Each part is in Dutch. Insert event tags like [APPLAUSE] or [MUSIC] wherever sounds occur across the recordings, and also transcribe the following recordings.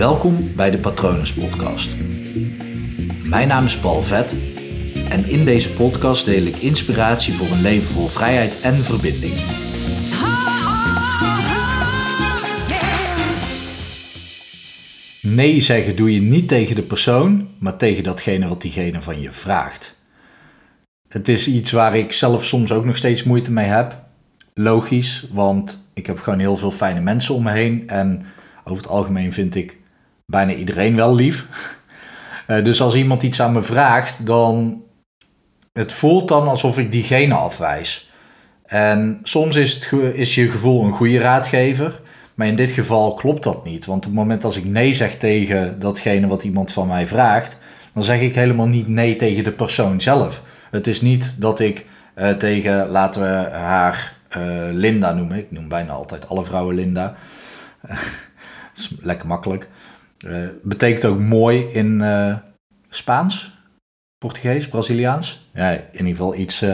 Welkom bij de Patronus Podcast. Mijn naam is Paul Vet en in deze podcast deel ik inspiratie voor een leven vol vrijheid en verbinding. Nee zeggen doe je niet tegen de persoon, maar tegen datgene wat diegene van je vraagt. Het is iets waar ik zelf soms ook nog steeds moeite mee heb. Logisch, want ik heb gewoon heel veel fijne mensen om me heen. En over het algemeen vind ik bijna iedereen wel lief. Eh, dus als iemand iets aan me vraagt, dan. Het voelt dan alsof ik diegene afwijs. En soms is, het, is je gevoel een goede raadgever. Maar in dit geval klopt dat niet. Want op het moment als ik nee zeg tegen datgene wat iemand van mij vraagt, dan zeg ik helemaal niet nee tegen de persoon zelf. Het is niet dat ik uh, tegen, laten we haar uh, Linda noemen. Ik noem bijna altijd alle vrouwen Linda. [LAUGHS] dat is lekker makkelijk. Uh, betekent ook mooi in Spaans, Portugees, Braziliaans. Ja, in ieder geval iets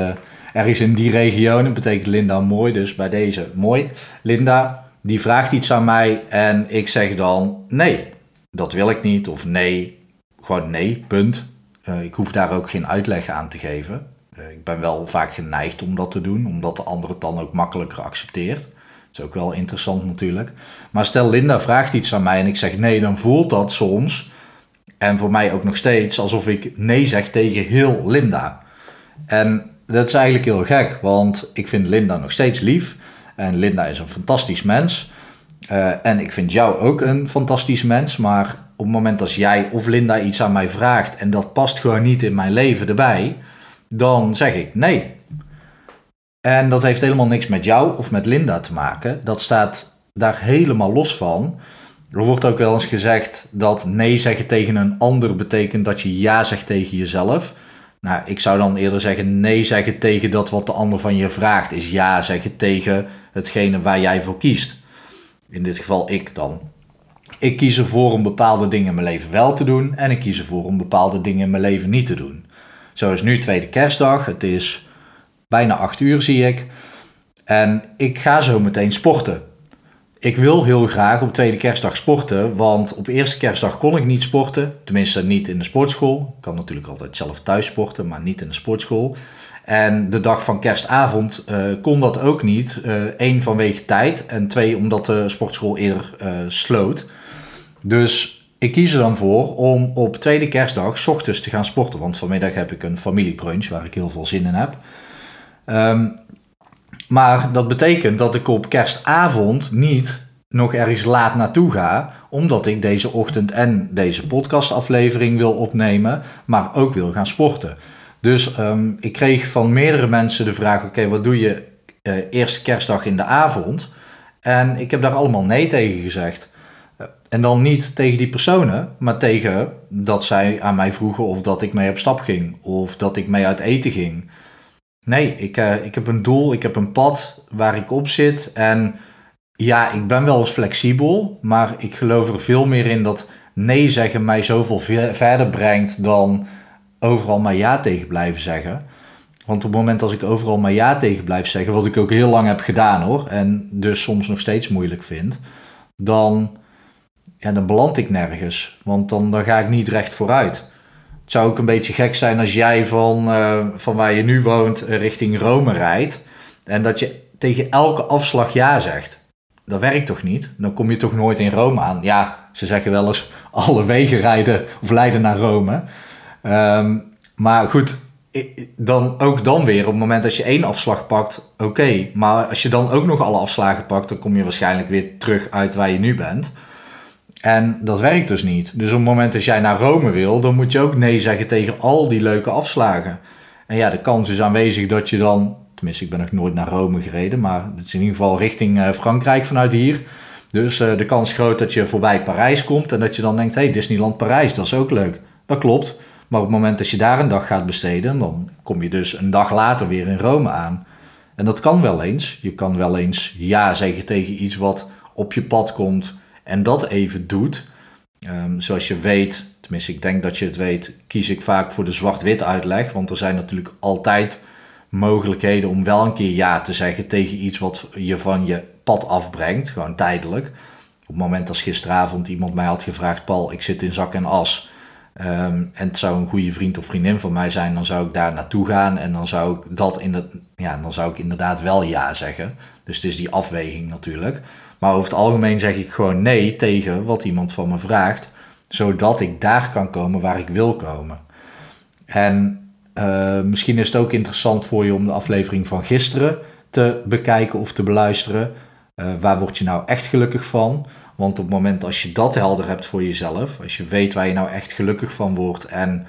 ergens in die regionen betekent Linda mooi. Dus bij deze mooi. Linda, die vraagt iets aan mij en ik zeg dan nee, dat wil ik niet. Of nee, gewoon nee, punt. Uh, ik hoef daar ook geen uitleg aan te geven. Uh, ik ben wel vaak geneigd om dat te doen, omdat de ander het dan ook makkelijker accepteert. Is ook wel interessant natuurlijk. Maar stel Linda vraagt iets aan mij en ik zeg nee, dan voelt dat soms, en voor mij ook nog steeds, alsof ik nee zeg tegen heel Linda. En dat is eigenlijk heel gek, want ik vind Linda nog steeds lief. En Linda is een fantastisch mens. Uh, en ik vind jou ook een fantastisch mens. Maar op het moment als jij of Linda iets aan mij vraagt en dat past gewoon niet in mijn leven erbij, dan zeg ik nee. En dat heeft helemaal niks met jou of met Linda te maken. Dat staat daar helemaal los van. Er wordt ook wel eens gezegd dat nee zeggen tegen een ander betekent dat je ja zegt tegen jezelf. Nou, ik zou dan eerder zeggen nee zeggen tegen dat wat de ander van je vraagt, is ja zeggen tegen hetgene waar jij voor kiest. In dit geval ik dan. Ik kies ervoor om bepaalde dingen in mijn leven wel te doen en ik kies ervoor om bepaalde dingen in mijn leven niet te doen. Zo is nu tweede kerstdag, het is bijna acht uur zie ik. En ik ga zo meteen sporten. Ik wil heel graag op tweede kerstdag sporten, want op eerste kerstdag kon ik niet sporten. Tenminste niet in de sportschool. Ik kan natuurlijk altijd zelf thuis sporten, maar niet in de sportschool. En de dag van kerstavond uh, kon dat ook niet. Eén, uh, vanwege tijd en twee, omdat de sportschool eerder uh, sloot. Dus ik kies er dan voor om op tweede kerstdag ochtends te gaan sporten. Want vanmiddag heb ik een familiebrunch waar ik heel veel zin in heb. Um, maar dat betekent dat ik op kerstavond niet nog ergens laat naartoe ga, omdat ik deze ochtend en deze podcastaflevering wil opnemen, maar ook wil gaan sporten. Dus um, ik kreeg van meerdere mensen de vraag: oké, wat doe je uh, eerste kerstdag in de avond? En ik heb daar allemaal nee tegen gezegd. En dan niet tegen die personen, maar tegen dat zij aan mij vroegen of dat ik mee op stap ging of dat ik mee uit eten ging. Nee, ik, uh, ik heb een doel, ik heb een pad waar ik op zit. En ja, ik ben wel eens flexibel, maar ik geloof er veel meer in dat nee zeggen mij zoveel verder brengt dan overal maar ja tegen blijven zeggen. Want op het moment als ik overal maar ja tegen blijf zeggen, wat ik ook heel lang heb gedaan hoor, en dus soms nog steeds moeilijk vind, dan, ja, dan beland ik nergens. Want dan, dan ga ik niet recht vooruit. Het zou ook een beetje gek zijn als jij van, uh, van waar je nu woont richting Rome rijdt. En dat je tegen elke afslag ja zegt. Dat werkt toch niet? Dan kom je toch nooit in Rome aan. Ja, ze zeggen wel eens [LAUGHS] alle wegen rijden of leiden naar Rome. Um, maar goed, dan, ook dan weer, op het moment dat je één afslag pakt, oké. Maar als je dan ook nog alle afslagen pakt, dan kom je waarschijnlijk weer terug uit waar je nu bent. En dat werkt dus niet. Dus op het moment dat jij naar Rome wil, dan moet je ook nee zeggen tegen al die leuke afslagen. En ja, de kans is aanwezig dat je dan, tenminste ik ben nog nooit naar Rome gereden, maar het is in ieder geval richting uh, Frankrijk vanuit hier. Dus uh, de kans is groot dat je voorbij Parijs komt en dat je dan denkt, hé hey, Disneyland Parijs, dat is ook leuk. Dat klopt. Maar op het moment dat je daar een dag gaat besteden, dan kom je dus een dag later weer in Rome aan. En dat kan wel eens. Je kan wel eens ja zeggen tegen iets wat op je pad komt en dat even doet. Um, zoals je weet, tenminste ik denk dat je het weet, kies ik vaak voor de zwart-wit uitleg. Want er zijn natuurlijk altijd mogelijkheden om wel een keer ja te zeggen tegen iets wat je van je pad afbrengt, gewoon tijdelijk. Op het moment als gisteravond iemand mij had gevraagd, Paul, ik zit in zak en as. Ehm, en het zou een goede vriend of vriendin van mij zijn, dan zou ik daar naartoe gaan en dan zou ik dat in de, ja, dan zou ik inderdaad wel ja zeggen. Dus het is die afweging natuurlijk. Maar over het algemeen zeg ik gewoon nee tegen wat iemand van me vraagt, zodat ik daar kan komen waar ik wil komen. En uh, misschien is het ook interessant voor je om de aflevering van gisteren te bekijken of te beluisteren. Uh, waar word je nou echt gelukkig van? Want op het moment als je dat helder hebt voor jezelf, als je weet waar je nou echt gelukkig van wordt en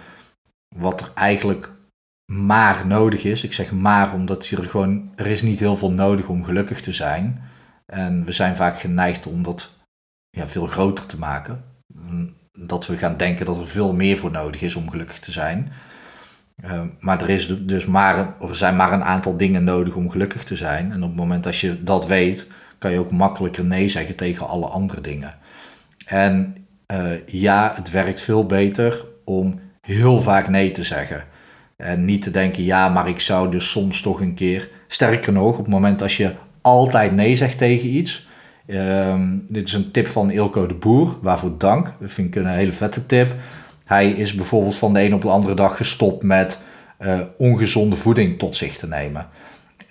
wat er eigenlijk maar nodig is. Ik zeg maar omdat er gewoon, er is niet heel veel nodig om gelukkig te zijn. En we zijn vaak geneigd om dat ja, veel groter te maken. Dat we gaan denken dat er veel meer voor nodig is om gelukkig te zijn. Uh, maar er, is dus maar, er zijn maar een aantal dingen nodig om gelukkig te zijn. En op het moment dat je dat weet, kan je ook makkelijker nee zeggen tegen alle andere dingen. En uh, ja, het werkt veel beter om heel vaak nee te zeggen. En niet te denken, ja, maar ik zou dus soms toch een keer. Sterker nog, op het moment als je altijd nee zegt tegen iets. Um, dit is een tip van Ilko de Boer, waarvoor dank. Dat vind ik een hele vette tip. Hij is bijvoorbeeld van de een op de andere dag gestopt met uh, ongezonde voeding tot zich te nemen.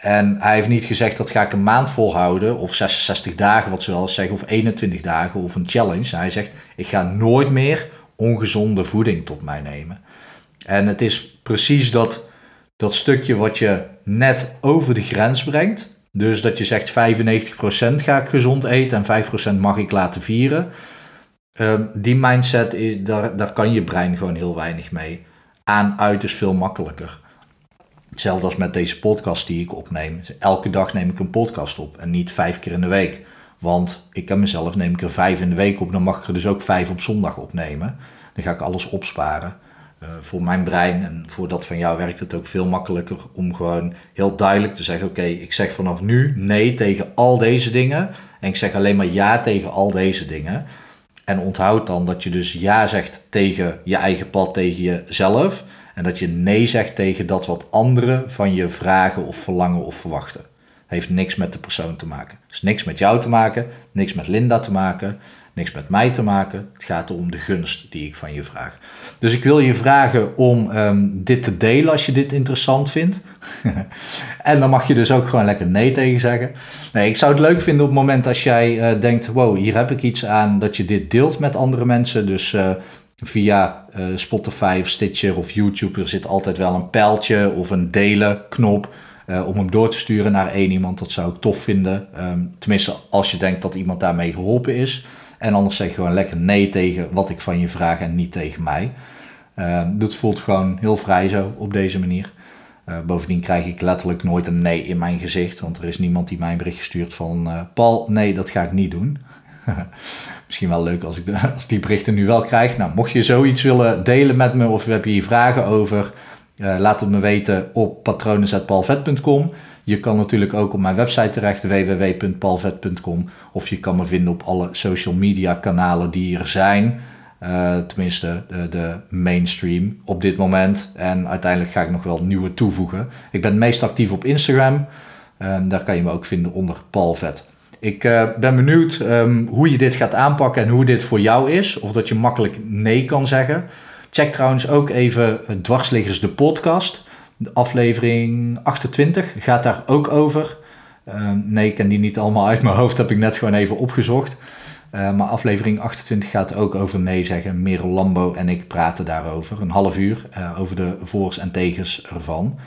En hij heeft niet gezegd dat ga ik een maand volhouden, of 66 dagen, wat ze wel eens zeggen, of 21 dagen, of een challenge. Hij zegt, ik ga nooit meer ongezonde voeding tot mij nemen. En het is precies dat, dat stukje wat je net over de grens brengt. Dus dat je zegt 95% ga ik gezond eten en 5% mag ik laten vieren. Ehm, die mindset, is, daar, daar kan je brein gewoon heel weinig mee. Aan uit is veel makkelijker. Hetzelfde als met deze podcast die ik opneem. Elke dag neem ik een podcast op en niet vijf keer in de week. Want ik ken mezelf, neem ik er vijf in de week op, dan mag ik er dus ook vijf op zondag opnemen. Dan ga ik alles opsparen. Uh, voor mijn brein en voor dat van jou werkt het ook veel makkelijker om gewoon heel duidelijk te zeggen: Oké, ik zeg vanaf nu nee tegen al deze dingen. En ik zeg alleen maar ja tegen al deze dingen. En onthoud dan dat je dus ja zegt tegen je eigen pad, tegen jezelf. En dat je nee zegt tegen dat wat anderen van je vragen of verlangen of verwachten. Heeft niks met de persoon te maken. is niks met jou te maken, niks met Linda te maken, niks met mij te maken. Het gaat om de gunst die ik van je vraag. Dus ik wil je vragen om um, dit te delen als je dit interessant vindt. [LAUGHS] en dan mag je dus ook gewoon lekker nee tegen zeggen. Nee, ik zou het leuk vinden op het moment als jij uh, denkt: wow, hier heb ik iets aan dat je dit deelt met andere mensen. Dus uh, via uh, Spotify of Stitcher of YouTube, er zit altijd wel een pijltje of een delen knop. Uh, om hem door te sturen naar één iemand, dat zou ik tof vinden. Um, tenminste, als je denkt dat iemand daarmee geholpen is. En anders zeg je gewoon lekker nee tegen wat ik van je vraag en niet tegen mij. Uh, dat voelt gewoon heel vrij zo op deze manier. Uh, bovendien krijg ik letterlijk nooit een nee in mijn gezicht, want er is niemand die mij een bericht stuurt van Paul, nee, dat ga ik niet doen. [LAUGHS] Misschien wel leuk als ik als die berichten nu wel krijg. Nou, mocht je zoiets willen delen met me of heb je hier vragen over, uh, laat het me weten op patronen.paulvet.com. Je kan natuurlijk ook op mijn website terecht, www.palvet.com. Of je kan me vinden op alle social media kanalen die er zijn. Uh, tenminste, de, de, mainstream op dit moment. En uiteindelijk ga ik nog wel nieuwe toevoegen. Ik ben meest actief op Instagram. En daar kan je me ook vinden onder Palvet. Ik uh, ben benieuwd um, hoe je dit gaat aanpakken en hoe dit voor jou is. Of dat je makkelijk nee kan zeggen. Check trouwens ook even Dwarsliggers de podcast. De aflevering 28 gaat daar ook over. Uh, nee, ik ken die niet allemaal uit mijn hoofd, heb ik net gewoon even opgezocht. Uh, maar aflevering 28 gaat ook over nee zeggen. Merel Lambo en ik praten daarover. Een half uur uh, over de voors en tegens ervan.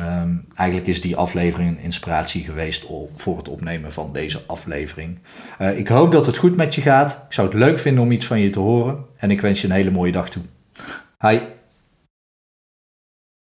Um, eigenlijk is die aflevering een inspiratie geweest voor het opnemen van deze aflevering. Uh, ik hoop dat het goed met je gaat. Ik zou het leuk vinden om iets van je te horen. En ik wens je een hele mooie dag toe. Hi.